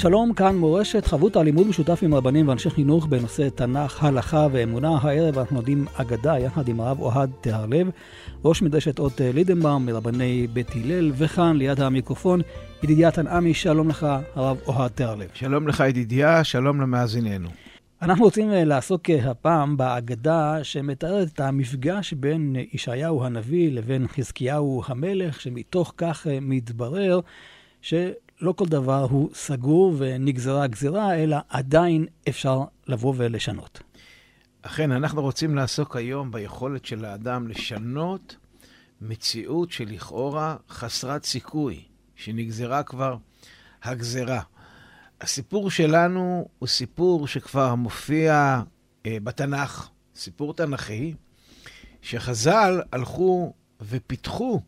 שלום, כאן מורשת, חבות הלימוד משותף עם רבנים ואנשי חינוך בנושא תנ"ך, הלכה ואמונה. הערב אנחנו לומדים אגדה יחד עם הרב אוהד תהרלב, ראש מדרשת אות לידנבאום מרבני בית הלל, וכאן ליד המיקרופון, ידידיה תנעמי, שלום לך, הרב אוהד תהרלב. שלום לך ידידיה, שלום למאזיננו. אנחנו רוצים אה, לעסוק אה, הפעם באגדה שמתארת את המפגש בין ישעיהו הנביא לבין חזקיהו המלך, שמתוך כך אה, מתברר ש... לא כל דבר הוא סגור ונגזרה גזירה, אלא עדיין אפשר לבוא ולשנות. אכן, אנחנו רוצים לעסוק היום ביכולת של האדם לשנות מציאות שלכאורה חסרת סיכוי, שנגזרה כבר הגזרה. הסיפור שלנו הוא סיפור שכבר מופיע אה, בתנ"ך, סיפור תנ"כי, שחז"ל הלכו ופיתחו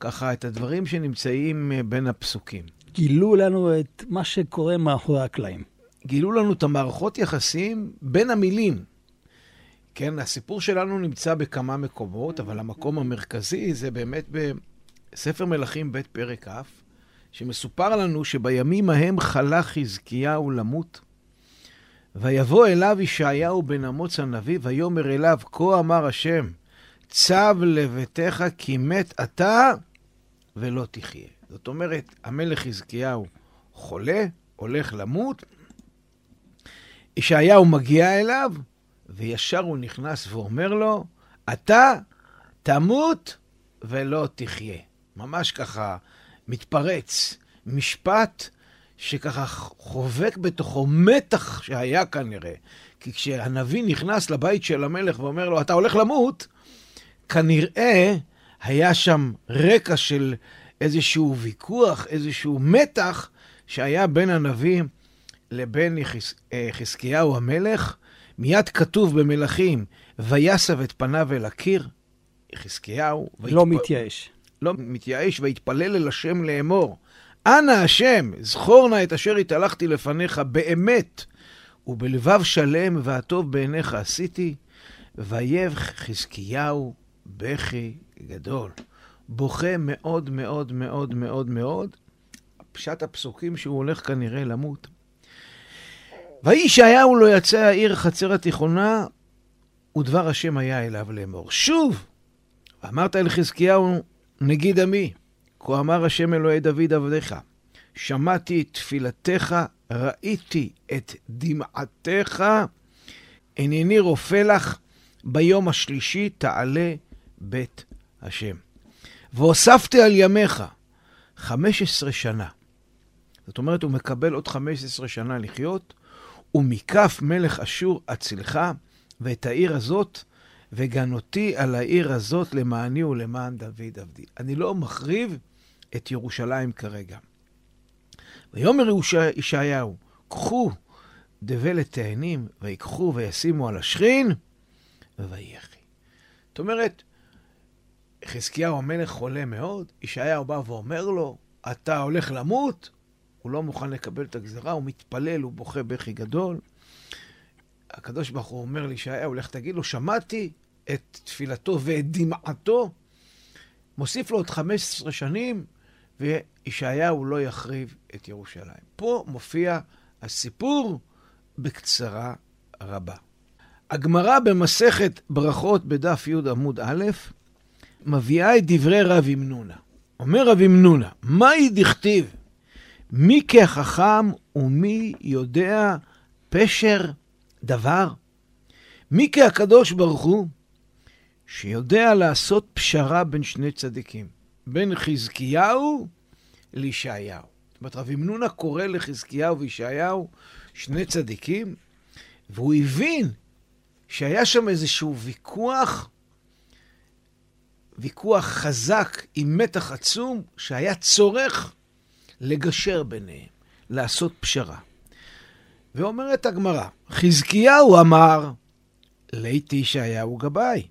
ככה את הדברים שנמצאים אה, בין הפסוקים. גילו לנו את מה שקורה מאחורי הקלעים. גילו לנו את המערכות יחסים בין המילים. כן, הסיפור שלנו נמצא בכמה מקומות, אבל המקום המרכזי זה באמת בספר מלכים ב' פרק כ', שמסופר לנו שבימים ההם חלה חזקיהו למות, ויבוא אליו ישעיהו בן אמוץ הנביא, ויאמר אליו, כה אמר השם, צב לביתך כי מת אתה ולא תחיה. זאת אומרת, המלך חזקיהו חולה, הולך למות, ישעיהו מגיע אליו, וישר הוא נכנס ואומר לו, אתה תמות ולא תחיה. ממש ככה מתפרץ. משפט שככה חובק בתוכו מתח שהיה כנראה. כי כשהנביא נכנס לבית של המלך ואומר לו, אתה הולך למות, כנראה היה שם רקע של איזשהו ויכוח, איזשהו מתח שהיה בין הנביא לבין יחז... אה, חזקיהו המלך. מיד כתוב במלכים, ויסב את פניו אל הקיר, חזקיהו. לא והתפ... מתייאש. לא מתייאש, ויתפלל אל השם לאמור, אנא השם, זכור נא את אשר התהלכתי לפניך באמת, ובלבב שלם והטוב בעיניך עשיתי, ויב חזקיהו בכי גדול. בוכה מאוד מאוד מאוד מאוד מאוד. פשט הפסוקים שהוא הולך כנראה למות. ויהי ישעיהו לא יצא העיר חצר התיכונה, ודבר השם היה אליו לאמור. שוב, ואמרת אל חזקיהו נגיד עמי, כה אמר השם אלוהי דוד עבדיך, שמעתי את תפילתך, ראיתי את דמעתך, הנני רופא לך, ביום השלישי תעלה בית השם. והוספתי על ימיך 15 שנה. זאת אומרת, הוא מקבל עוד 15 שנה לחיות, ומכף מלך אשור אצילך, ואת העיר הזאת, וגנותי על העיר הזאת למעני ולמען דוד עבדי. אני לא מחריב את ירושלים כרגע. ויאמר ישעיהו, קחו דבלת תאנים, ויקחו וישימו על השכין, ויחי. זאת אומרת, חזקיהו המלך חולה מאוד, ישעיהו בא ואומר לו, אתה הולך למות? הוא לא מוכן לקבל את הגזרה, הוא מתפלל, הוא בוכה בכי גדול. הקדוש ברוך הוא אומר לישעיהו, לך תגיד לו, שמעתי את תפילתו ואת דמעתו. מוסיף לו עוד 15 שנים, וישעיהו לא יחריב את ירושלים. פה מופיע הסיפור בקצרה רבה. הגמרא במסכת ברכות בדף י עמוד א', מביאה את דברי רב אמנונה. אומר רב אמנונה, מהי דכתיב? מי כחכם ומי יודע פשר דבר? מי כהקדוש ברוך הוא, שיודע לעשות פשרה בין שני צדיקים, בין חזקיהו לישעיהו. זאת אומרת, רב אמנונה קורא לחזקיהו וישעיהו שני צדיקים, והוא הבין שהיה שם איזשהו ויכוח ויכוח חזק עם מתח עצום, שהיה צורך לגשר ביניהם, לעשות פשרה. ואומרת הגמרא, חזקיהו אמר, לית ישעיהו גבאי.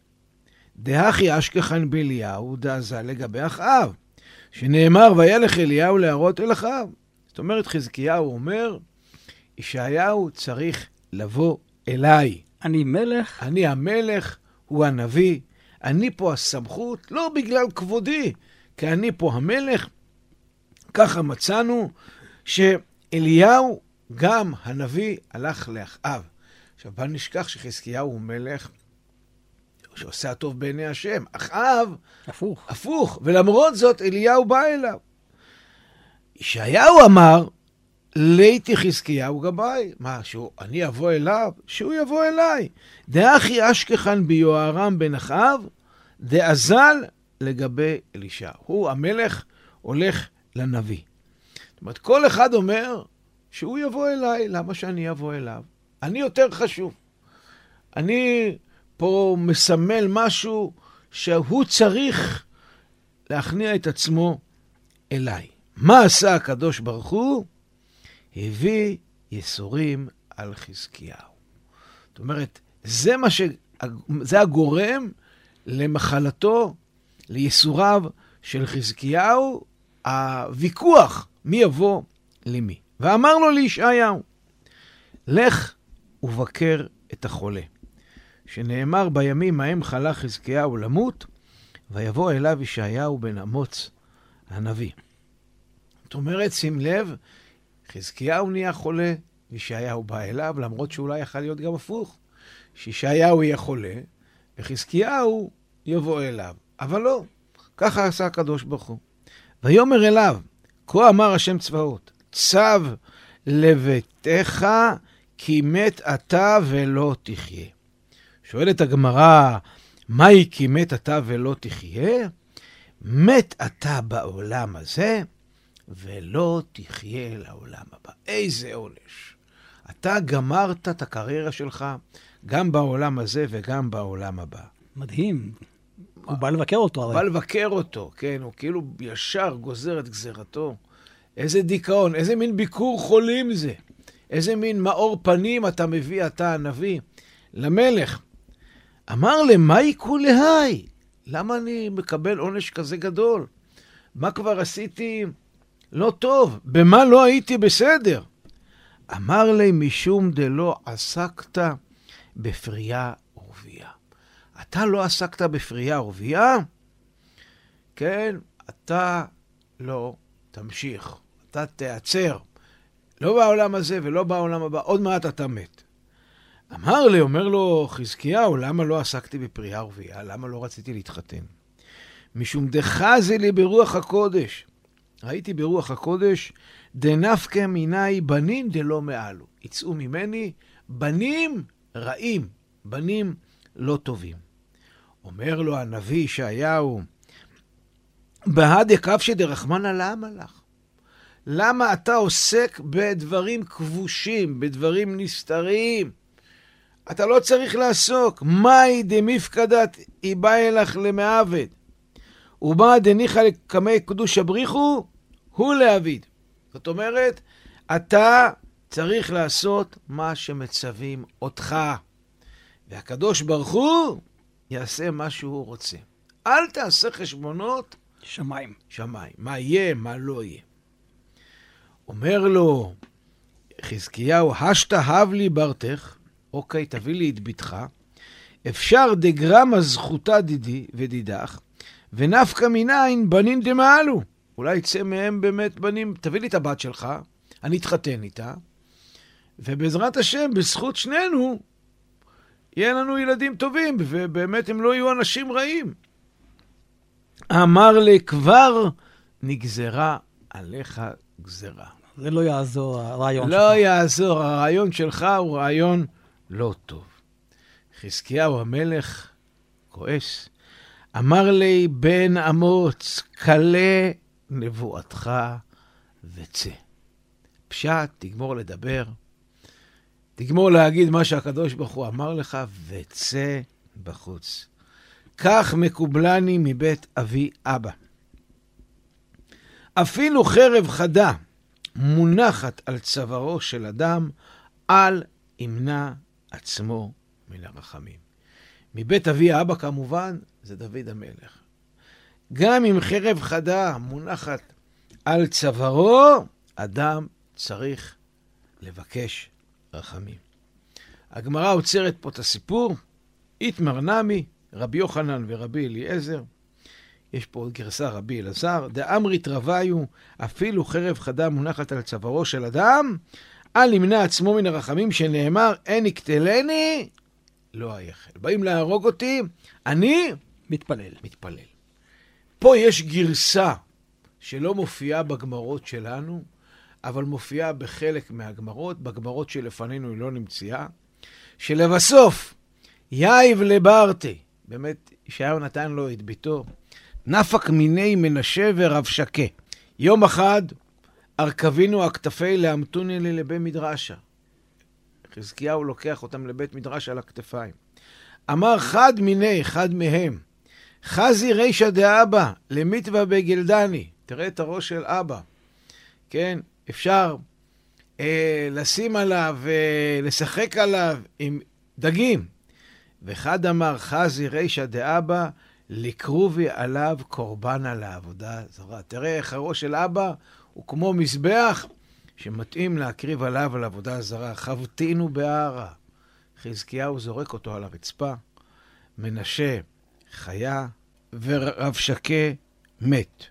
דהכי אשכחן באליהו דעזה לגבי אחאב, שנאמר, וילך אליהו להראות אל אחאב. זאת אומרת, חזקיהו אומר, ישעיהו צריך לבוא אליי. אני מלך? אני המלך, הוא הנביא, אני פה הסמכות, לא בגלל כבודי, כי אני פה המלך. ככה מצאנו שאליהו, גם הנביא, הלך לאחאב. עכשיו, בל נשכח שחזקיהו הוא מלך שעושה הטוב בעיני השם. אחאב, הפוך. הפוך, ולמרות זאת אליהו בא אליו. ישעיהו אמר, ליתי חזקיהו גבאי. מה, שהוא, אני אבוא אליו? שהוא יבוא אליי. דאחי אשכחן ביוהרם בן אחאב, דאזל לגבי אלישע. הוא, המלך, הולך לנביא. זאת אומרת, כל אחד אומר שהוא יבוא אליי, למה שאני אבוא אליו? אני יותר חשוב. אני פה מסמל משהו שהוא צריך להכניע את עצמו אליי. מה עשה הקדוש ברוך הוא? הביא ייסורים על חזקיהו. זאת אומרת, זה מה ש... זה הגורם למחלתו, לייסוריו של חזקיהו, הוויכוח מי יבוא למי. ואמר לו לישעיהו, לך ובקר את החולה. שנאמר בימים ההם חלה חזקיהו למות, ויבוא אליו ישעיהו בן אמוץ הנביא. זאת אומרת, שים לב, חזקיהו נהיה חולה, ישעיהו בא אליו, למרות שאולי יכול להיות גם הפוך, שישעיהו יהיה חולה, וחזקיהו יבוא אליו. אבל לא, ככה עשה הקדוש ברוך הוא. ויאמר אליו, כה אמר השם צבאות, צב לביתך כי מת אתה ולא תחיה. שואלת הגמרא, מהי כי מת אתה ולא תחיה? מת אתה בעולם הזה, ולא תחיה לעולם הבא. איזה עונש. אתה גמרת את הקריירה שלך גם בעולם הזה וגם בעולם הבא. מדהים. הוא בא לבקר אותו הוא הרי. בא לבקר אותו, כן, הוא כאילו ישר גוזר את גזירתו. איזה דיכאון, איזה מין ביקור חולים זה. איזה מין מאור פנים אתה מביא, אתה הנביא, למלך. אמר למה יקרו להי? למה אני מקבל עונש כזה גדול? מה כבר עשיתי לא טוב? במה לא הייתי בסדר? אמר לי, משום דלא עסקת בפרייה ורבייה. אתה לא עסקת בפרייה ורבייה? כן, אתה לא תמשיך, אתה תיעצר. לא בעולם הזה ולא בעולם הבא, עוד מעט אתה מת. אמר לי, אומר לו חזקיהו, למה לא עסקתי בפרייה ורבייה? למה לא רציתי להתחתן? משום דחזי לי ברוח הקודש. ראיתי ברוח הקודש, דנפקא מיני בנים דלא מעלו. יצאו ממני בנים רעים, בנים לא טובים. אומר לו הנביא ישעיהו, בהדה כבשי דרחמנא למה לך? למה אתה עוסק בדברים כבושים, בדברים נסתרים? אתה לא צריך לעסוק. מאי דמפקדת היא באה אלך למעבד. ומה דניחא לקמי קדוש הבריחו, הוא לעביד. זאת אומרת, אתה צריך לעשות מה שמצווים אותך. והקדוש ברוך הוא יעשה מה שהוא רוצה. אל תעשה חשבונות שמיים. שמיים. מה יהיה, מה לא יהיה. אומר לו חזקיהו, השתא הב לי ברתך, אוקיי, תביא לי את בתך, אפשר דגרמה זכותה דידי ודידך, ונפקא מנין בנין דמעלו. אולי יצא מהם באמת בנים, תביא לי את הבת שלך, אני אתחתן איתה, ובעזרת השם, בזכות שנינו, יהיה לנו ילדים טובים, ובאמת הם לא יהיו אנשים רעים. אמר לי, כבר נגזרה עליך גזרה. זה לא יעזור הרעיון שלך. לא יעזור, הרעיון שלך הוא רעיון לא טוב. חזקיהו המלך כועס. אמר לי, בן אמוץ, כלה נבואתך וצא. פשט, תגמור לדבר, תגמור להגיד מה שהקדוש ברוך הוא אמר לך, וצא בחוץ. כך מקובלני מבית אבי אבא. אפילו חרב חדה מונחת על צווארו של אדם, אל ימנע עצמו מן הרחמים. מבית אבי האבא כמובן, זה דוד המלך. גם אם חרב חדה מונחת על צווארו, אדם צריך לבקש רחמים. הגמרא עוצרת פה את הסיפור, איתמר נמי, רבי יוחנן ורבי אליעזר, יש פה עוד גרסה רבי אלעזר, דאמרית רוויו, אפילו חרב חדה מונחת על צווארו של אדם, אל ימנע עצמו מן הרחמים שנאמר, אין יקטלני, לא היחל. באים להרוג אותי, אני מתפלל. מתפלל. פה יש גרסה שלא מופיעה בגמרות שלנו, אבל מופיעה בחלק מהגמרות, בגמרות שלפנינו היא לא נמצאה, שלבסוף, יאיב לברטי, באמת, ישעיהו נתן לו את ביתו, נפק מיני מנשה ורב שקה. יום אחד ארכבינו הכתפי לאמתוני לי לבית מדרשה. חזקיהו לוקח אותם לבית מדרש על הכתפיים. אמר חד מיני, חד מהם, חזי רישא דאבא, למיתווה בגלדני. תראה את הראש של אבא. כן, אפשר אה, לשים עליו, אה, לשחק עליו עם דגים. ואחד אמר, חזי רישא דאבא, לקרובי עליו קורבנה לעבודה זרה. תראה איך הראש של אבא הוא כמו מזבח שמתאים להקריב עליו על עבודה זרה. חבטינו בהרה. חזקיהו זורק אותו על הרצפה, מנשה חיה, ורב שקה מת.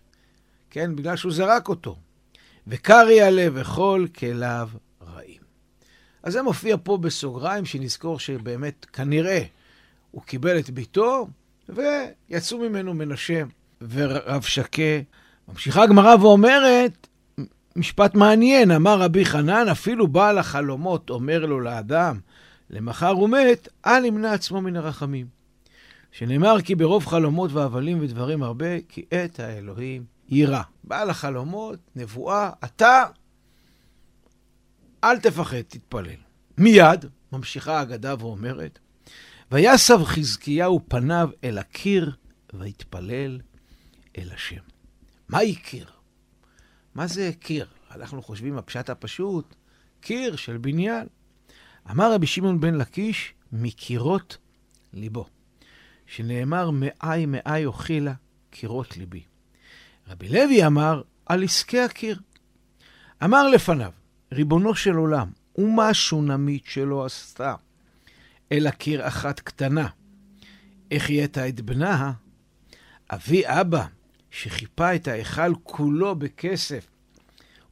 כן, בגלל שהוא זרק אותו. וקרי עלה וכל כליו רעים. אז זה מופיע פה בסוגריים, שנזכור שבאמת, כנראה, הוא קיבל את ביתו, ויצאו ממנו מנשה ורב שקה. ממשיכה הגמרא ואומרת, משפט מעניין, אמר רבי חנן, אפילו בעל החלומות אומר לו לאדם, למחר הוא מת, אל ימנע עצמו מן הרחמים. שנאמר כי ברוב חלומות והבלים ודברים הרבה, כי את האלוהים יירא. בעל החלומות, נבואה, אתה, אל תפחד, תתפלל. מיד, ממשיכה האגדה ואומרת, ויסב חזקיהו פניו אל הקיר, ויתפלל אל השם. מהי קיר? מה זה קיר? אנחנו חושבים הפשט הפשוט, קיר של בניין. אמר רבי שמעון בן לקיש, מקירות ליבו, שנאמר, מאי מאי אוכילה קירות ליבי. רבי לוי אמר, על עסקי הקיר. אמר לפניו, ריבונו של עולם, ומה שונמית שלא עשתה, אלא קיר אחת קטנה. החייתה את בנה, אבי אבא, שחיפה את ההיכל כולו בכסף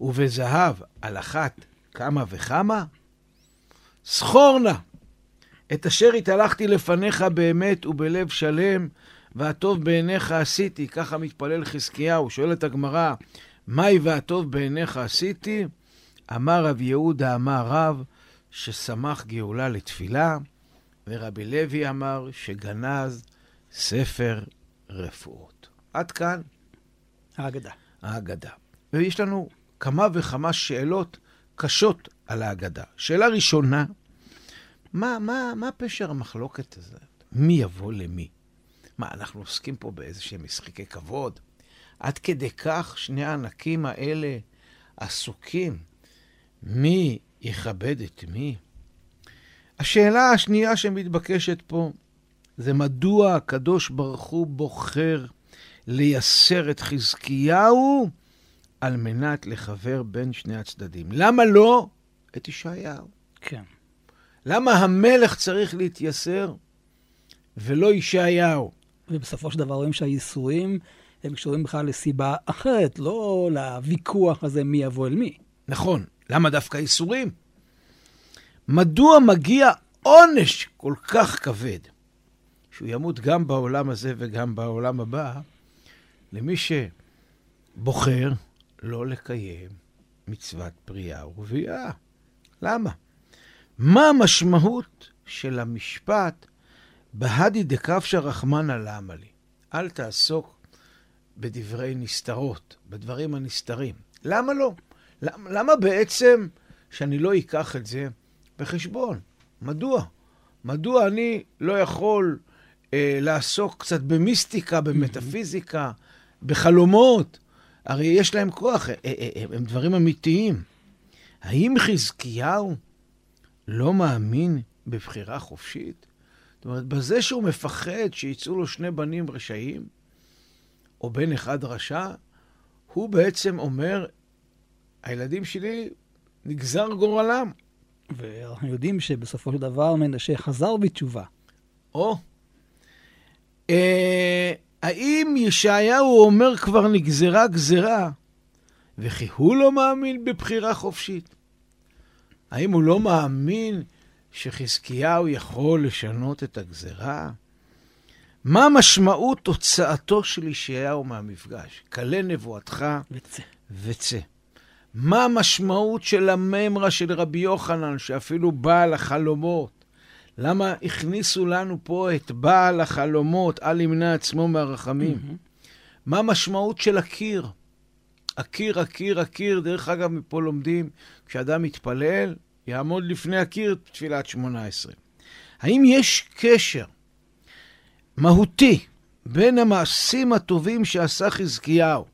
ובזהב על אחת כמה וכמה, זכור נא את אשר התהלכתי לפניך באמת ובלב שלם, והטוב בעיניך עשיתי. ככה מתפלל חזקיהו, שואל את הגמרא, מהי והטוב בעיניך עשיתי? אמר רב יהודה, אמר רב, ששמח גאולה לתפילה, ורבי לוי אמר שגנז ספר רפואות. עד כאן ההגדה. ההגדה. ויש לנו כמה וכמה שאלות קשות על ההגדה. שאלה ראשונה, מה, מה, מה פשר המחלוקת הזאת? מי יבוא למי? מה, אנחנו עוסקים פה באיזה שהם משחקי כבוד? עד כדי כך שני הענקים האלה עסוקים מי יכבד את מי? השאלה השנייה שמתבקשת פה זה מדוע הקדוש ברוך הוא בוחר לייסר את חזקיהו על מנת לחבר בין שני הצדדים. למה לא את ישעיהו? כן. למה המלך צריך להתייסר ולא ישעיהו? ובסופו של דבר רואים שהייסורים הם קשורים בכלל לסיבה אחרת, לא לוויכוח הזה מי יבוא אל מי. נכון, למה דווקא ייסורים? מדוע מגיע עונש כל כך כבד, שהוא ימות גם בעולם הזה וגם בעולם הבא, למי שבוחר לא לקיים מצוות פריאה ורבייה? למה? מה המשמעות של המשפט בהדי דקפשא רחמנא למה לי? אל תעסוק בדברי נסתרות, בדברים הנסתרים. למה לא? למה, למה בעצם שאני לא אקח את זה בחשבון? מדוע? מדוע אני לא יכול אה, לעסוק קצת במיסטיקה, במטאפיזיקה, בחלומות? הרי יש להם כוח, אה, אה, אה, הם דברים אמיתיים. האם חזקיהו לא מאמין בבחירה חופשית? זאת אומרת, בזה שהוא מפחד שיצאו לו שני בנים רשעים, או בן אחד רשע, הוא בעצם אומר, הילדים שלי, נגזר גורלם. ואנחנו יודעים שבסופו של דבר מנשה חזר בתשובה. או, אה, האם ישעיהו אומר כבר נגזרה גזרה, וכי הוא לא מאמין בבחירה חופשית? האם הוא לא מאמין שחזקיהו יכול לשנות את הגזרה? מה משמעות תוצאתו של ישעיהו מהמפגש? כלה נבואתך וצא. וצא. מה המשמעות של הממרה של רבי יוחנן, שאפילו בעל החלומות? למה הכניסו לנו פה את בעל החלומות, אל ימנע עצמו מהרחמים? Mm-hmm. מה המשמעות של הקיר? הקיר, הקיר, הקיר, דרך אגב, מפה לומדים, כשאדם מתפלל, יעמוד לפני הקיר תפילת שמונה עשרה. האם יש קשר מהותי בין המעשים הטובים שעשה חזקיהו,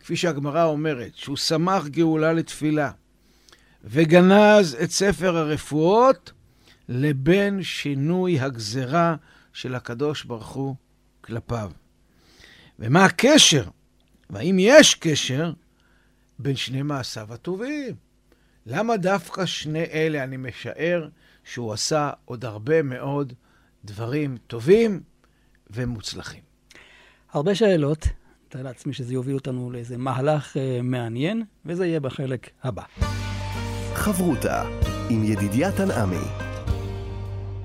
כפי שהגמרא אומרת, שהוא שמח גאולה לתפילה, וגנז את ספר הרפואות, לבין שינוי הגזרה של הקדוש ברוך הוא כלפיו. ומה הקשר, והאם יש קשר, בין שני מעשיו הטובים? למה דווקא שני אלה, אני משער, שהוא עשה עוד הרבה מאוד דברים טובים ומוצלחים. הרבה שאלות, מתאר לעצמי שזה יוביל אותנו לאיזה מהלך uh, מעניין, וזה יהיה בחלק הבא. חברותה עם ידידיה תנעמי.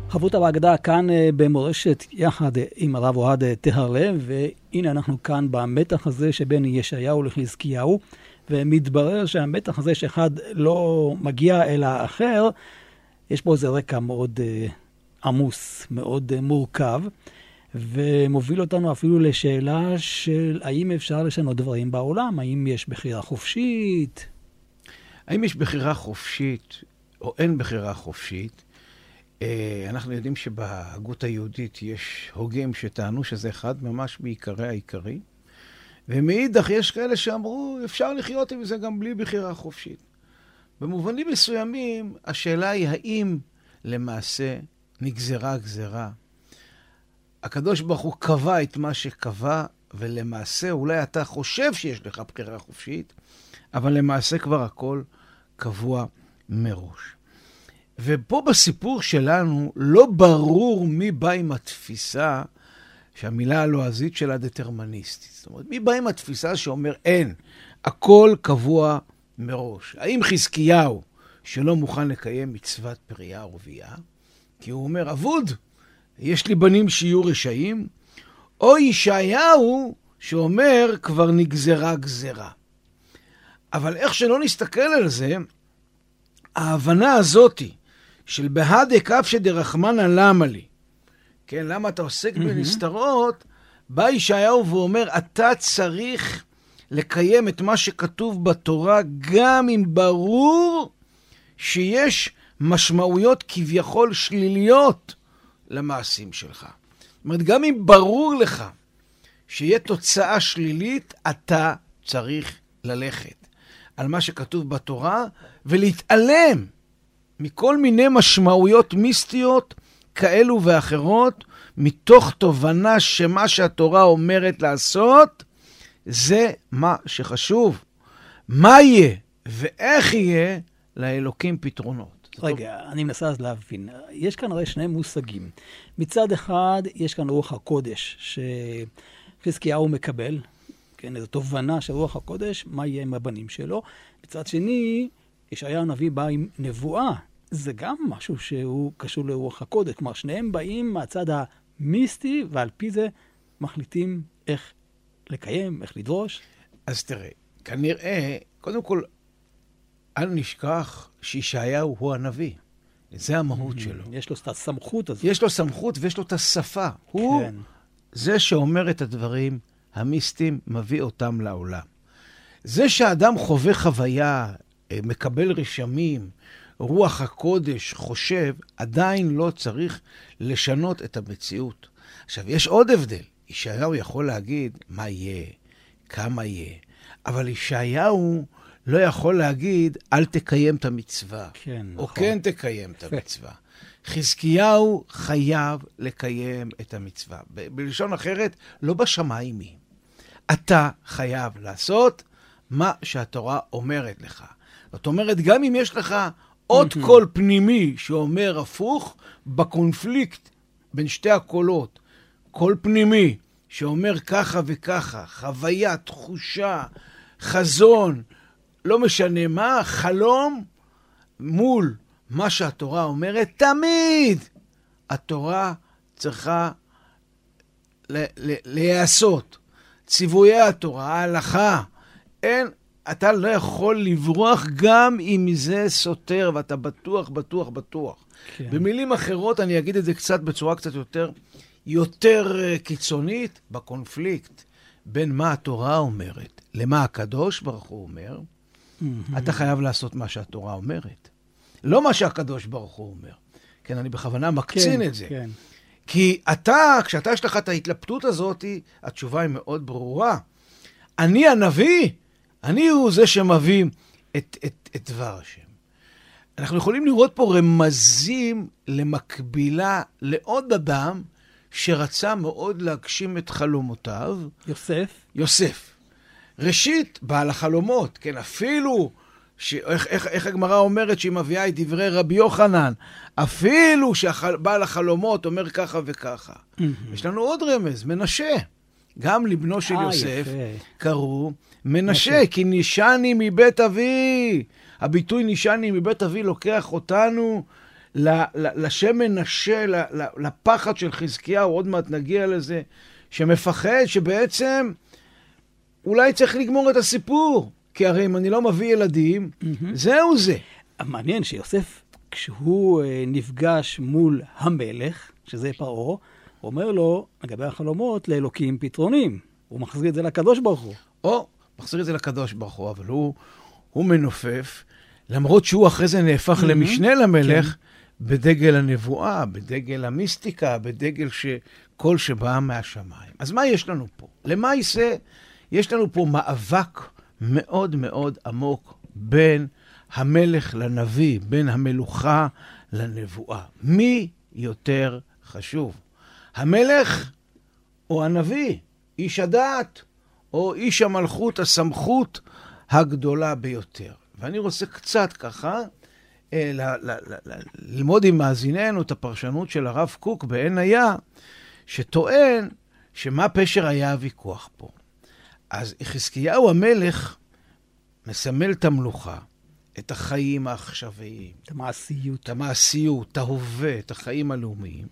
חברותה בהגדה כאן uh, במורשת יחד uh, עם הרב אוהד uh, טהרלב, והנה אנחנו כאן במתח הזה שבין ישעיהו לחזקיהו, ומתברר שהמתח הזה שאחד לא מגיע אל האחר, יש פה איזה רקע מאוד uh, עמוס, מאוד uh, מורכב. ומוביל אותנו אפילו לשאלה של האם אפשר לשנות דברים בעולם, האם יש בחירה חופשית. האם יש בחירה חופשית או אין בחירה חופשית? אנחנו יודעים שבהגות היהודית יש הוגים שטענו שזה אחד ממש מעיקרי העיקרי, ומאידך יש כאלה שאמרו, אפשר לחיות עם זה גם בלי בחירה חופשית. במובנים מסוימים, השאלה היא האם למעשה נגזרה גזרה. הקדוש ברוך הוא קבע את מה שקבע, ולמעשה אולי אתה חושב שיש לך בחירה חופשית, אבל למעשה כבר הכל קבוע מראש. ופה בסיפור שלנו לא ברור מי בא עם התפיסה שהמילה הלועזית שלה דטרמניסטית. זאת אומרת, מי בא עם התפיסה שאומר אין, הכל קבוע מראש. האם חזקיהו, שלא מוכן לקיים מצוות פרייה ורבייה, כי הוא אומר, אבוד, יש לי בנים שיהיו רשעים, או ישעיהו שאומר, כבר נגזרה גזרה. אבל איך שלא נסתכל על זה, ההבנה הזאתי של בהדה כבשא דרחמנא למה לי, כן, למה אתה עוסק. בנסתרות, בא ישעיהו ואומר, אתה צריך לקיים את מה שכתוב בתורה, גם אם ברור שיש משמעויות כביכול שליליות למעשים שלך. זאת אומרת, גם אם ברור לך שיהיה תוצאה שלילית, אתה צריך ללכת על מה שכתוב בתורה ולהתעלם מכל מיני משמעויות מיסטיות כאלו ואחרות, מתוך תובנה שמה שהתורה אומרת לעשות, זה מה שחשוב. מה יהיה ואיך יהיה, לאלוקים פתרונות. רגע, טוב. אני מנסה אז להבין. יש כאן הרי שני מושגים. מצד אחד, יש כאן רוח הקודש, שחזקיהו מקבל, כן, איזו תובנה של רוח הקודש, מה יהיה עם הבנים שלו. מצד שני, ישעיה הנביא בא עם נבואה. זה גם משהו שהוא קשור לרוח הקודש. כלומר, שניהם באים מהצד המיסטי, ועל פי זה מחליטים איך לקיים, איך לדרוש. אז תראה, כנראה, קודם כל, אל נשכח שישעיהו הוא הנביא. זה המהות שלו. יש לו את הסמכות הזאת. יש לו סמכות ויש לו את השפה. הוא כן. זה שאומר את הדברים המיסטיים, מביא אותם לעולם. זה שאדם חווה חוויה, מקבל רשמים, רוח הקודש, חושב, עדיין לא צריך לשנות את המציאות. עכשיו, יש עוד הבדל. ישעיהו יכול להגיד מה יהיה, כמה יהיה, אבל ישעיהו לא יכול להגיד, אל תקיים את המצווה. כן, או נכון. כן תקיים את המצווה. חזקיהו חייב לקיים את המצווה. ב- בלשון אחרת, לא בשמיים היא. אתה חייב לעשות מה שהתורה אומרת לך. זאת אומרת, גם אם יש לך עוד קול פנימי שאומר הפוך, בקונפליקט בין שתי הקולות, קול פנימי שאומר ככה וככה, חוויה, תחושה, חזון, לא משנה מה, חלום, מול מה שהתורה אומרת, תמיד התורה צריכה ל- ל- להיעשות. ציוויי התורה, ההלכה, אין, אתה לא יכול לברוח גם אם זה סותר, ואתה בטוח, בטוח, בטוח. כן. במילים אחרות, אני אגיד את זה קצת בצורה קצת יותר, יותר אה, קיצונית, בקונפליקט בין מה התורה אומרת למה הקדוש ברוך הוא אומר, אתה חייב לעשות מה שהתורה אומרת. לא מה שהקדוש ברוך הוא אומר. כן, אני בכוונה מקצין כן, את זה. כן. כי אתה, כשאתה יש לך את ההתלבטות הזאת, התשובה היא מאוד ברורה. אני הנביא, אני הוא זה שמביא את, את, את דבר השם. אנחנו יכולים לראות פה רמזים למקבילה לעוד אדם שרצה מאוד להגשים את חלומותיו, יוסף, יוסף. ראשית, בעל החלומות, כן, אפילו, ש... איך, איך, איך הגמרא אומרת שהיא מביאה את דברי רבי יוחנן, אפילו שבעל החלומות אומר ככה וככה. יש לנו עוד רמז, מנשה. גם לבנו של אה, יוסף יפה. קראו מנשה, כי נישני מבית אבי. הביטוי נישני מבית אבי לוקח אותנו לשם מנשה, לפחד של חזקיהו, עוד מעט נגיע לזה, שמפחד שבעצם אולי צריך לגמור את הסיפור. כי הרי אם אני לא מביא ילדים, זהו זה. מעניין שיוסף, כשהוא אה, נפגש מול המלך, שזה פרעה, הוא אומר לו, לגבי החלומות, לאלוקים פתרונים. הוא מחזיר את זה לקדוש ברוך הוא. או, מחזיר את זה לקדוש ברוך הוא, אבל הוא, הוא מנופף, למרות שהוא אחרי זה נהפך Mhm. למשנה למלך, בדגל הנבואה, בדגל המיסטיקה, בדגל שכל שבא מהשמיים. אז מה יש לנו פה? למעשה, יש לנו פה מאבק מאוד מאוד עמוק בין המלך לנביא, בין המלוכה לנבואה. מי יותר חשוב? המלך או הנביא, איש הדעת, או איש המלכות, הסמכות הגדולה ביותר. ואני רוצה קצת ככה אה, ל- ל- ל- ל- ללמוד עם מאזיננו את הפרשנות של הרב קוק בעין היה, שטוען שמה פשר היה הוויכוח פה. אז חזקיהו המלך מסמל את המלוכה, את החיים העכשוויים, את המעשיות. את המעשיות, את ההווה, את החיים הלאומיים,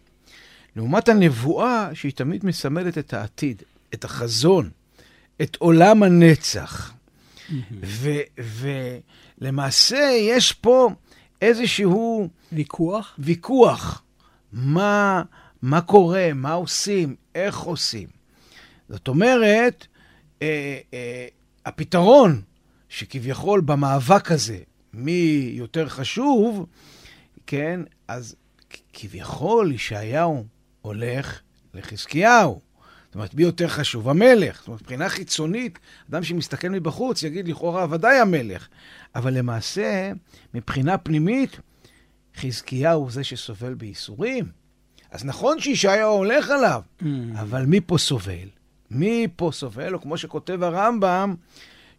לעומת הנבואה שהיא תמיד מסמלת את העתיד, את החזון, את עולם הנצח. ולמעשה יש פה איזשהו ויכוח? ויכוח, מה, מה קורה, מה עושים, איך עושים. זאת אומרת, אה, אה, הפתרון שכביכול במאבק הזה, מי יותר חשוב, כן, אז כביכול ישעיהו הולך לחזקיהו. זאת אומרת, מי יותר חשוב? המלך. זאת אומרת, מבחינה חיצונית, אדם שמסתכל מבחוץ יגיד לכאורה ודאי המלך. אבל למעשה, מבחינה פנימית, חזקיהו הוא זה שסובל בייסורים. אז נכון שישעיהו הולך עליו, אבל מי פה סובל? מי פה סובל? או כמו שכותב הרמב"ם,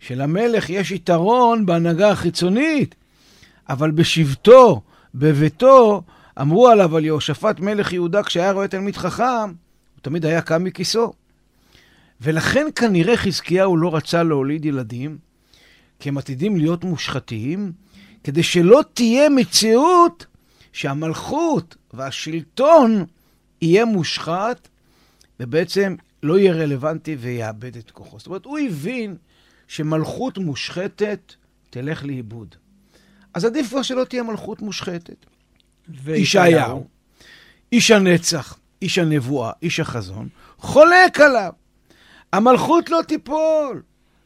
שלמלך יש יתרון בהנהגה החיצונית, אבל בשבתו, בביתו, אמרו עליו על יהושפט מלך יהודה כשהיה רואה תלמיד חכם, הוא תמיד היה קם מכיסו. ולכן כנראה חזקיהו לא רצה להוליד ילדים, כי הם עתידים להיות מושחתים, כדי שלא תהיה מציאות שהמלכות והשלטון יהיה מושחת, ובעצם לא יהיה רלוונטי ויאבד את כוחו. זאת אומרת, הוא הבין שמלכות מושחתת תלך לאיבוד. אז עדיף כבר שלא תהיה מלכות מושחתת. ישעיהו, איש הנצח, איש הנבואה, איש החזון, חולק עליו. המלכות לא תיפול.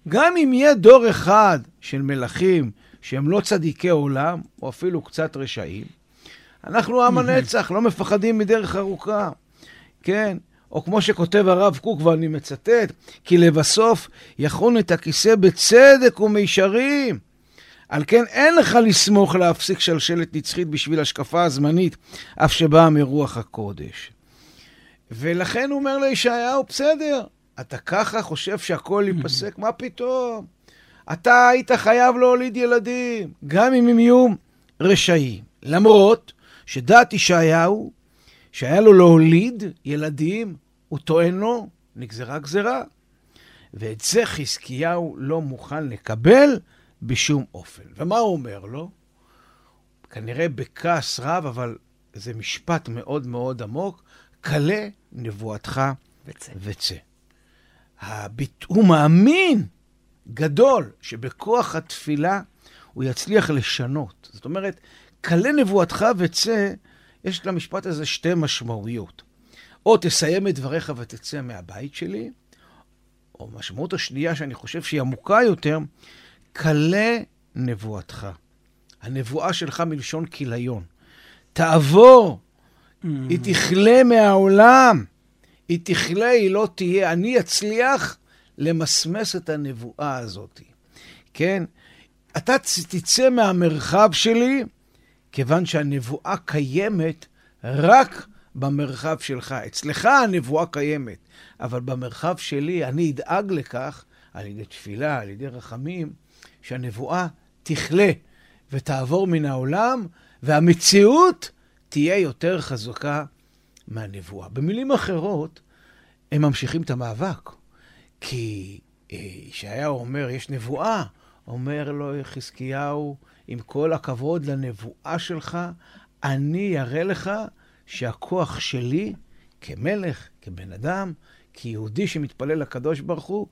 גם אם יהיה דור אחד של מלכים שהם לא צדיקי עולם, או אפילו קצת רשעים, אנחנו עם הנצח, לא מפחדים מדרך ארוכה. כן? או כמו שכותב הרב קוק, ואני מצטט, כי לבסוף יכון את הכיסא בצדק ומישרים. על כן אין לך לסמוך להפסיק שלשלת נצחית בשביל השקפה הזמנית, אף שבאה מרוח הקודש. ולכן הוא אומר לישעיהו, בסדר, אתה ככה חושב שהכל ייפסק? מה פתאום? אתה היית חייב להוליד ילדים, גם אם הם יהיו רשעים. למרות שדעת ישעיהו, שהיה לו להוליד ילדים, הוא טוען לו, נגזרה גזרה. ואת זה חזקיהו לא מוכן לקבל בשום אופן. ומה הוא אומר לו? כנראה בכעס רב, אבל זה משפט מאוד מאוד עמוק, כלה נבואתך וצא. וצא. הביט... הוא מאמין גדול שבכוח התפילה הוא יצליח לשנות. זאת אומרת, כלה נבואתך וצא, יש למשפט הזה שתי משמעויות. או תסיים את דבריך ותצא מהבית שלי, או משמעות השנייה שאני חושב שהיא עמוקה יותר, כלה נבואתך. הנבואה שלך מלשון כיליון. תעבור, mm. היא תכלה מהעולם. היא תכלה, היא לא תהיה. אני אצליח למסמס את הנבואה הזאת. כן? אתה תצא מהמרחב שלי, כיוון שהנבואה קיימת רק במרחב שלך. אצלך הנבואה קיימת, אבל במרחב שלי אני אדאג לכך, על ידי תפילה, על ידי רחמים, שהנבואה תכלה ותעבור מן העולם, והמציאות תהיה יותר חזקה מהנבואה. במילים אחרות, הם ממשיכים את המאבק. כי אה, ישעיהו אומר, יש נבואה. אומר לו חזקיהו, עם כל הכבוד לנבואה שלך, אני אראה לך שהכוח שלי כמלך, כבן אדם, כיהודי שמתפלל לקדוש ברוך הוא,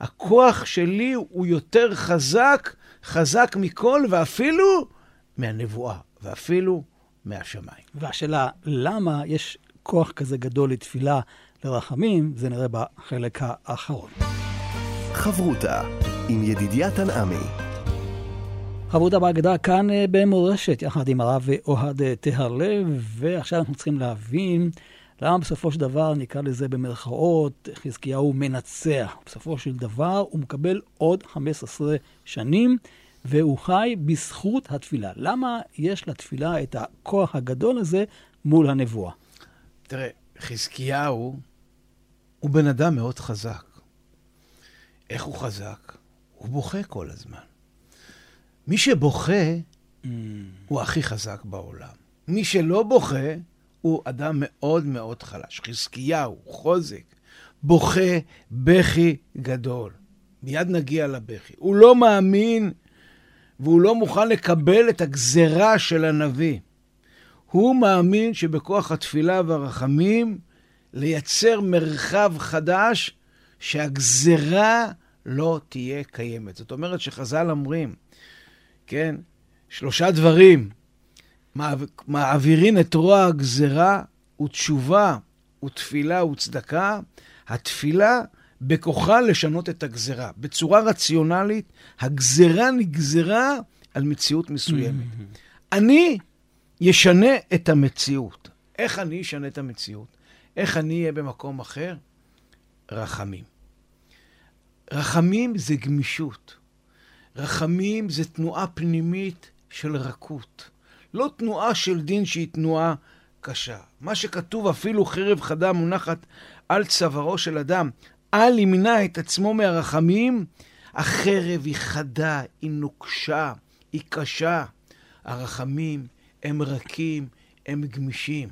הכוח שלי הוא יותר חזק, חזק מכל, ואפילו מהנבואה, ואפילו מהשמיים. והשאלה, למה יש כוח כזה גדול לתפילה לרחמים, זה נראה בחלק האחרון. חברותה עם ידידיה תנעמי. חברותה בהגדה כאן אה, במורשת, יחד עם הרב אוהד אה, טהרלב, ועכשיו אנחנו צריכים להבין למה בסופו של דבר, נקרא לזה במרכאות, חזקיהו מנצח. בסופו של דבר הוא מקבל עוד 15 שנים, והוא חי בזכות התפילה. למה יש לתפילה את הכוח הגדול הזה מול הנבואה? תראה, חזקיהו הוא בן אדם מאוד חזק. איך הוא חזק? הוא בוכה כל הזמן. מי שבוכה mm. הוא הכי חזק בעולם. מי שלא בוכה הוא אדם מאוד מאוד חלש. חזקיהו, חוזק, בוכה בכי גדול. מיד נגיע לבכי. הוא לא מאמין והוא לא מוכן לקבל את הגזרה של הנביא. הוא מאמין שבכוח התפילה והרחמים לייצר מרחב חדש שהגזרה לא תהיה קיימת. זאת אומרת שחז"ל אומרים, כן, שלושה דברים, מעבירים את רוע הגזרה ותשובה ותפילה וצדקה. התפילה בכוחה לשנות את הגזרה. בצורה רציונלית, הגזרה נגזרה על מציאות מסוימת. אני ישנה את המציאות. איך אני אשנה את המציאות? איך אני אהיה במקום אחר? רחמים. רחמים זה גמישות. רחמים זה תנועה פנימית של רכות. לא תנועה של דין שהיא תנועה קשה. מה שכתוב, אפילו חרב חדה מונחת על צווארו של אדם, אל ימנע את עצמו מהרחמים, החרב היא חדה, היא נוקשה, היא קשה. הרחמים הם רכים, הם גמישים.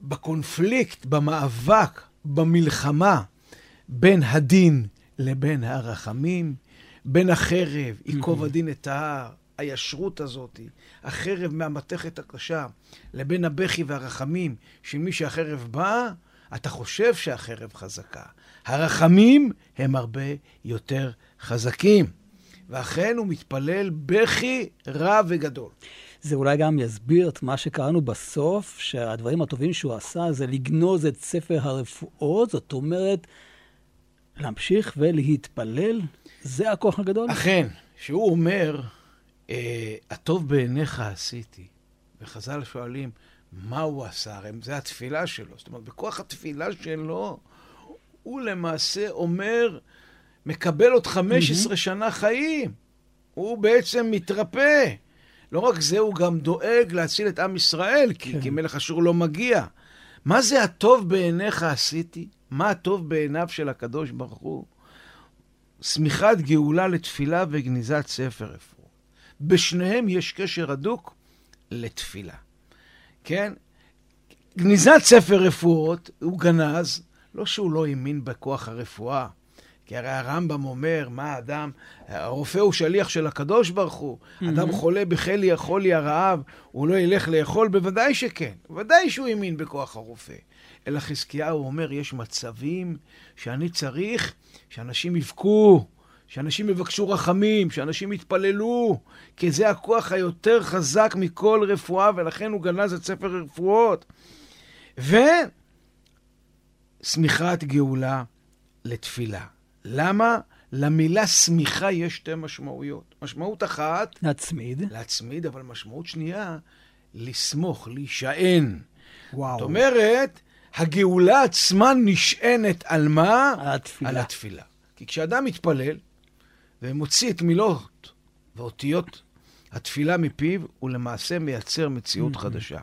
בקונפליקט, במאבק, במלחמה בין הדין לבין הרחמים, בין החרב, ייקוב הדין את ההר, הישרות הזאת, החרב מהמתכת הקשה, לבין הבכי והרחמים, שמי שהחרב באה, אתה חושב שהחרב חזקה. הרחמים הם הרבה יותר חזקים. ואכן הוא מתפלל בכי רע וגדול. זה אולי גם יסביר את מה שקראנו בסוף, שהדברים הטובים שהוא עשה זה לגנוז את ספר הרפואות, זאת אומרת, להמשיך ולהתפלל, זה הכוח הגדול. אכן, שהוא אומר, הטוב בעיניך עשיתי. וחז"ל שואלים, מה הוא עשה? הרי זה התפילה שלו. זאת אומרת, בכוח התפילה שלו, הוא למעשה אומר, מקבל עוד 15 mm-hmm. שנה חיים. הוא בעצם מתרפא. לא רק זה, הוא גם דואג להציל את עם ישראל, כי, כן. כי מלך אשור לא מגיע. מה זה הטוב בעיניך עשיתי? מה הטוב בעיניו של הקדוש ברוך הוא? שמיכת גאולה לתפילה וגניזת ספר רפואה. בשניהם יש קשר הדוק לתפילה. כן? גניזת ספר רפואות, הוא גנז, לא שהוא לא האמין בכוח הרפואה, כי הרי הרמב"ם אומר, מה האדם, הרופא הוא שליח של הקדוש ברוך הוא, אדם חולה בחלי החולי הרעב, הוא לא ילך לאכול? בוודאי שכן, בוודאי שהוא האמין בכוח הרופא. אלא חזקיהו אומר, יש מצבים שאני צריך שאנשים יבכו, שאנשים יבקשו רחמים, שאנשים יתפללו, כי זה הכוח היותר חזק מכל רפואה, ולכן הוא גנז את ספר הרפואות. ושמיכת גאולה לתפילה. למה? למילה שמיכה יש שתי משמעויות. משמעות אחת, נצמיד. להצמיד, אבל משמעות שנייה, לסמוך, להישען. וואו. זאת אומרת, הגאולה עצמה נשענת על מה? על התפילה. על התפילה. כי כשאדם מתפלל ומוציא את מילות ואותיות התפילה מפיו, הוא למעשה מייצר מציאות חדשה.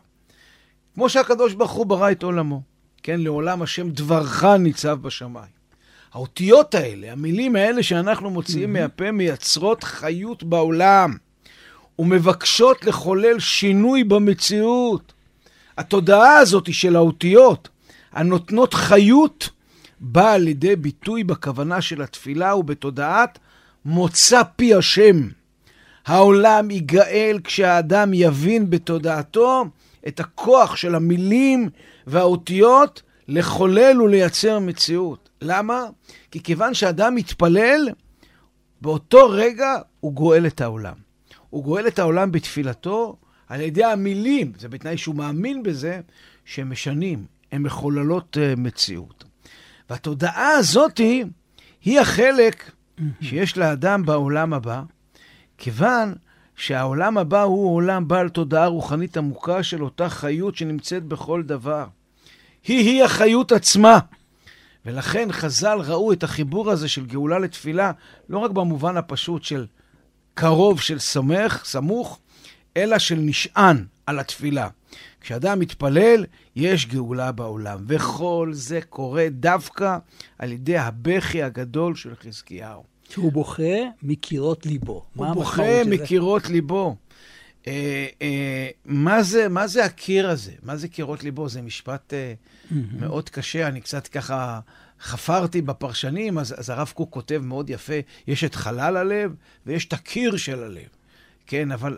כמו שהקדוש ברוך הוא ברא את עולמו. כן, לעולם השם דברך ניצב בשמיים. האותיות האלה, המילים האלה שאנחנו מוציאים מהפה, מייצרות חיות בעולם ומבקשות לחולל שינוי במציאות. התודעה הזאת של האותיות, הנותנות חיות, באה לידי ביטוי בכוונה של התפילה ובתודעת מוצא פי השם. העולם ייגאל כשהאדם יבין בתודעתו את הכוח של המילים והאותיות לחולל ולייצר מציאות. למה? כי כיוון שאדם מתפלל, באותו רגע הוא גואל את העולם. הוא גואל את העולם בתפילתו על ידי המילים, זה בתנאי שהוא מאמין בזה, שהם משנים, הן מחוללות uh, מציאות. והתודעה הזאת היא החלק שיש לאדם בעולם הבא, כיוון שהעולם הבא הוא עולם בעל תודעה רוחנית עמוקה של אותה חיות שנמצאת בכל דבר. היא-היא החיות עצמה. ולכן חז"ל ראו את החיבור הזה של גאולה לתפילה, לא רק במובן הפשוט של קרוב, של סמך, סמוך, אלא של נשען על התפילה. כשאדם מתפלל, יש גאולה בעולם. וכל זה קורה דווקא על ידי הבכי הגדול של חזקיהו. שהוא בוכה מקירות ליבו. הוא בוכה של זה? מקירות ליבו. אה, אה, מה, זה, מה זה הקיר הזה? מה זה קירות ליבו? זה משפט אה, מאוד קשה, אני קצת ככה חפרתי בפרשנים, אז, אז הרב קוק כותב מאוד יפה, יש את חלל הלב ויש את הקיר של הלב. כן, אבל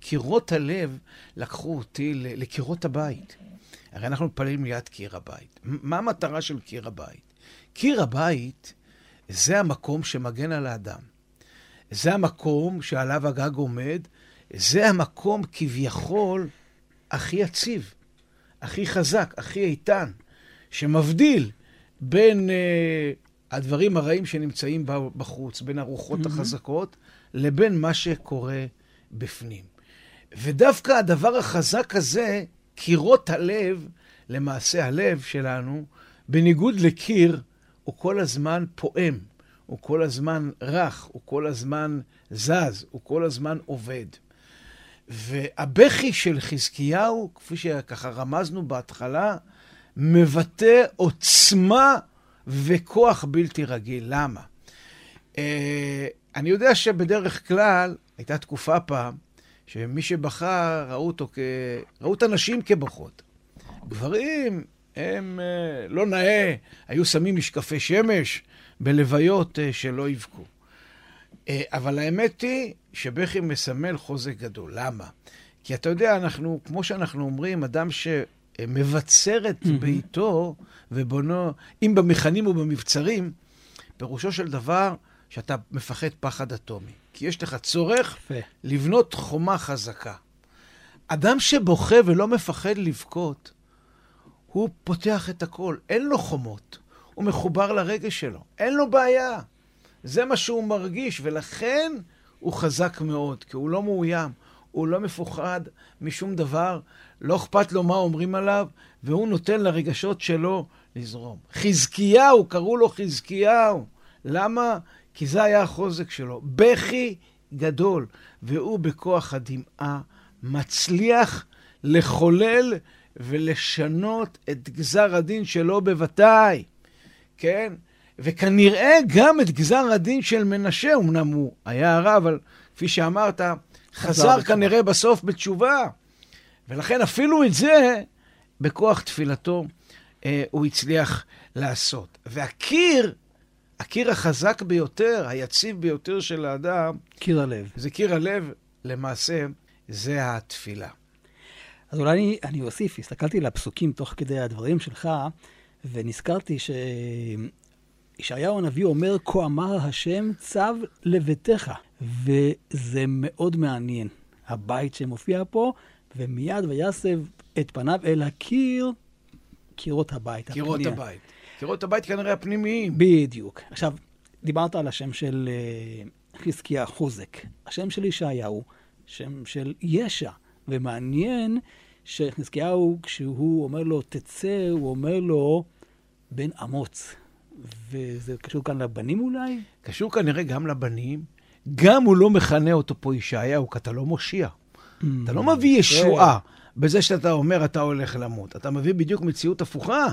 קירות הלב לקחו אותי לקירות הבית. הרי אנחנו מתפללים ליד קיר הבית. מה המטרה של קיר הבית? קיר הבית זה המקום שמגן על האדם. זה המקום שעליו הגג עומד, זה המקום כביכול הכי יציב, הכי חזק, הכי איתן, שמבדיל בין uh, הדברים הרעים שנמצאים בחוץ, בין הרוחות mm-hmm. החזקות, לבין מה שקורה בפנים. ודווקא הדבר החזק הזה, קירות הלב, למעשה הלב שלנו, בניגוד לקיר, הוא כל הזמן פועם, הוא כל הזמן רך, הוא כל הזמן זז, הוא כל הזמן עובד. והבכי של חזקיהו, כפי שככה רמזנו בהתחלה, מבטא עוצמה וכוח בלתי רגיל. למה? אני יודע שבדרך כלל, הייתה תקופה פעם, שמי שבכה, ראו אותו כ... ראו את הנשים כבוכות. גברים, הם אה, לא נאה, היו שמים משקפי שמש בלוויות אה, שלא יבכו. אה, אבל האמת היא שבכי מסמל חוזק גדול. למה? כי אתה יודע, אנחנו, כמו שאנחנו אומרים, אדם שמבצר את ביתו ובונו, אם במכנים ובמבצרים, פירושו של דבר שאתה מפחד פחד אטומי. כי יש לך צורך יפה. לבנות חומה חזקה. אדם שבוכה ולא מפחד לבכות, הוא פותח את הכל, אין לו חומות. הוא מחובר לרגש שלו, אין לו בעיה. זה מה שהוא מרגיש, ולכן הוא חזק מאוד, כי הוא לא מאוים, הוא לא מפוחד משום דבר, לא אכפת לו מה אומרים עליו, והוא נותן לרגשות שלו לזרום. חזקיהו, קראו לו חזקיהו. למה? כי זה היה החוזק שלו. בכי גדול, והוא בכוח הדמעה מצליח לחולל ולשנות את גזר הדין שלו בוודאי, כן? וכנראה גם את גזר הדין של מנשה, אמנם הוא היה הרע, אבל כפי שאמרת, חזר, חזר כנראה בסוף בתשובה. ולכן אפילו את זה, בכוח תפילתו, אה, הוא הצליח לעשות. והקיר, הקיר החזק ביותר, היציב ביותר של האדם, קיר הלב. זה קיר הלב, למעשה, זה התפילה. אז אולי אני, אני אוסיף, הסתכלתי על הפסוקים תוך כדי הדברים שלך, ונזכרתי שישעיהו הנביא אומר, כה אמר השם צו לביתך. וזה מאוד מעניין. הבית שמופיע פה, ומיד ויסב את פניו אל הקיר, קירות הבית. קירות. הבית. קירות הבית כנראה הפנימיים. בדיוק. עכשיו, דיברת על השם של uh, חזקיה חוזק. השם של ישעיהו, שם של ישע. ומעניין שחזקיהו, כשהוא אומר לו, תצא, הוא אומר לו, בן אמוץ. וזה קשור כאן לבנים אולי? קשור כנראה גם לבנים. גם הוא לא מכנה אותו פה ישעיהו, כי אתה לא מושיע. Mm, אתה לא מביא ישועה בזה שאתה אומר אתה הולך למות. אתה מביא בדיוק מציאות הפוכה.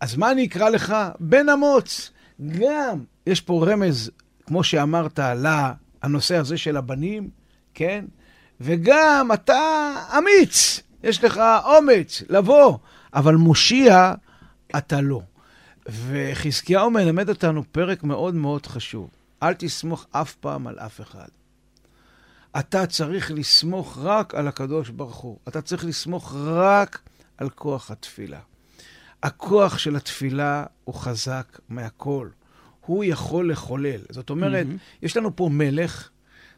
אז מה אני אקרא לך? בן אמוץ. גם יש פה רמז, כמו שאמרת, לנושא הזה של הבנים, כן? וגם אתה אמיץ, יש לך אומץ לבוא, אבל מושיע אתה לא. וחזקיהו מלמד אותנו פרק מאוד מאוד חשוב. אל תסמוך אף פעם על אף אחד. אתה צריך לסמוך רק על הקדוש ברוך הוא. אתה צריך לסמוך רק על כוח התפילה. הכוח של התפילה הוא חזק מהכל. הוא יכול לחולל. זאת אומרת, mm-hmm. יש לנו פה מלך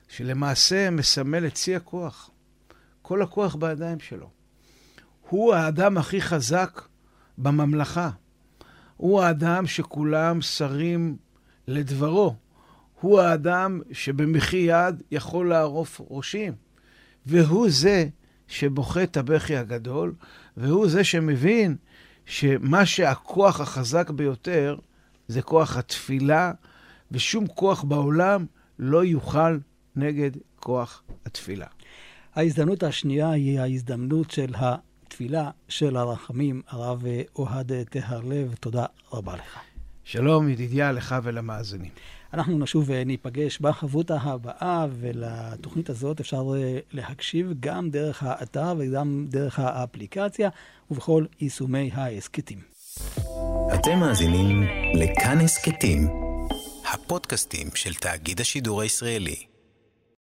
שלמעשה מסמל את שיא הכוח. כל הכוח בידיים שלו. הוא האדם הכי חזק בממלכה. הוא האדם שכולם שרים לדברו. הוא האדם שבמחי יד יכול לערוף ראשים. והוא זה שבוכה את הבכי הגדול, והוא זה שמבין שמה שהכוח החזק ביותר זה כוח התפילה, ושום כוח בעולם לא יוכל נגד כוח התפילה. ההזדמנות השנייה היא ההזדמנות של התפילה של הרחמים, הרב אוהד טהרלב. תודה רבה לך. שלום, ידידיה, לך ולמאזינים. אנחנו נשוב וניפגש בחברותה הבאה, ולתוכנית הזאת אפשר להקשיב גם דרך האתר וגם דרך האפליקציה, ובכל יישומי ההסכתים. אתם מאזינים לכאן הסכתים, הפודקאסטים של תאגיד השידור הישראלי.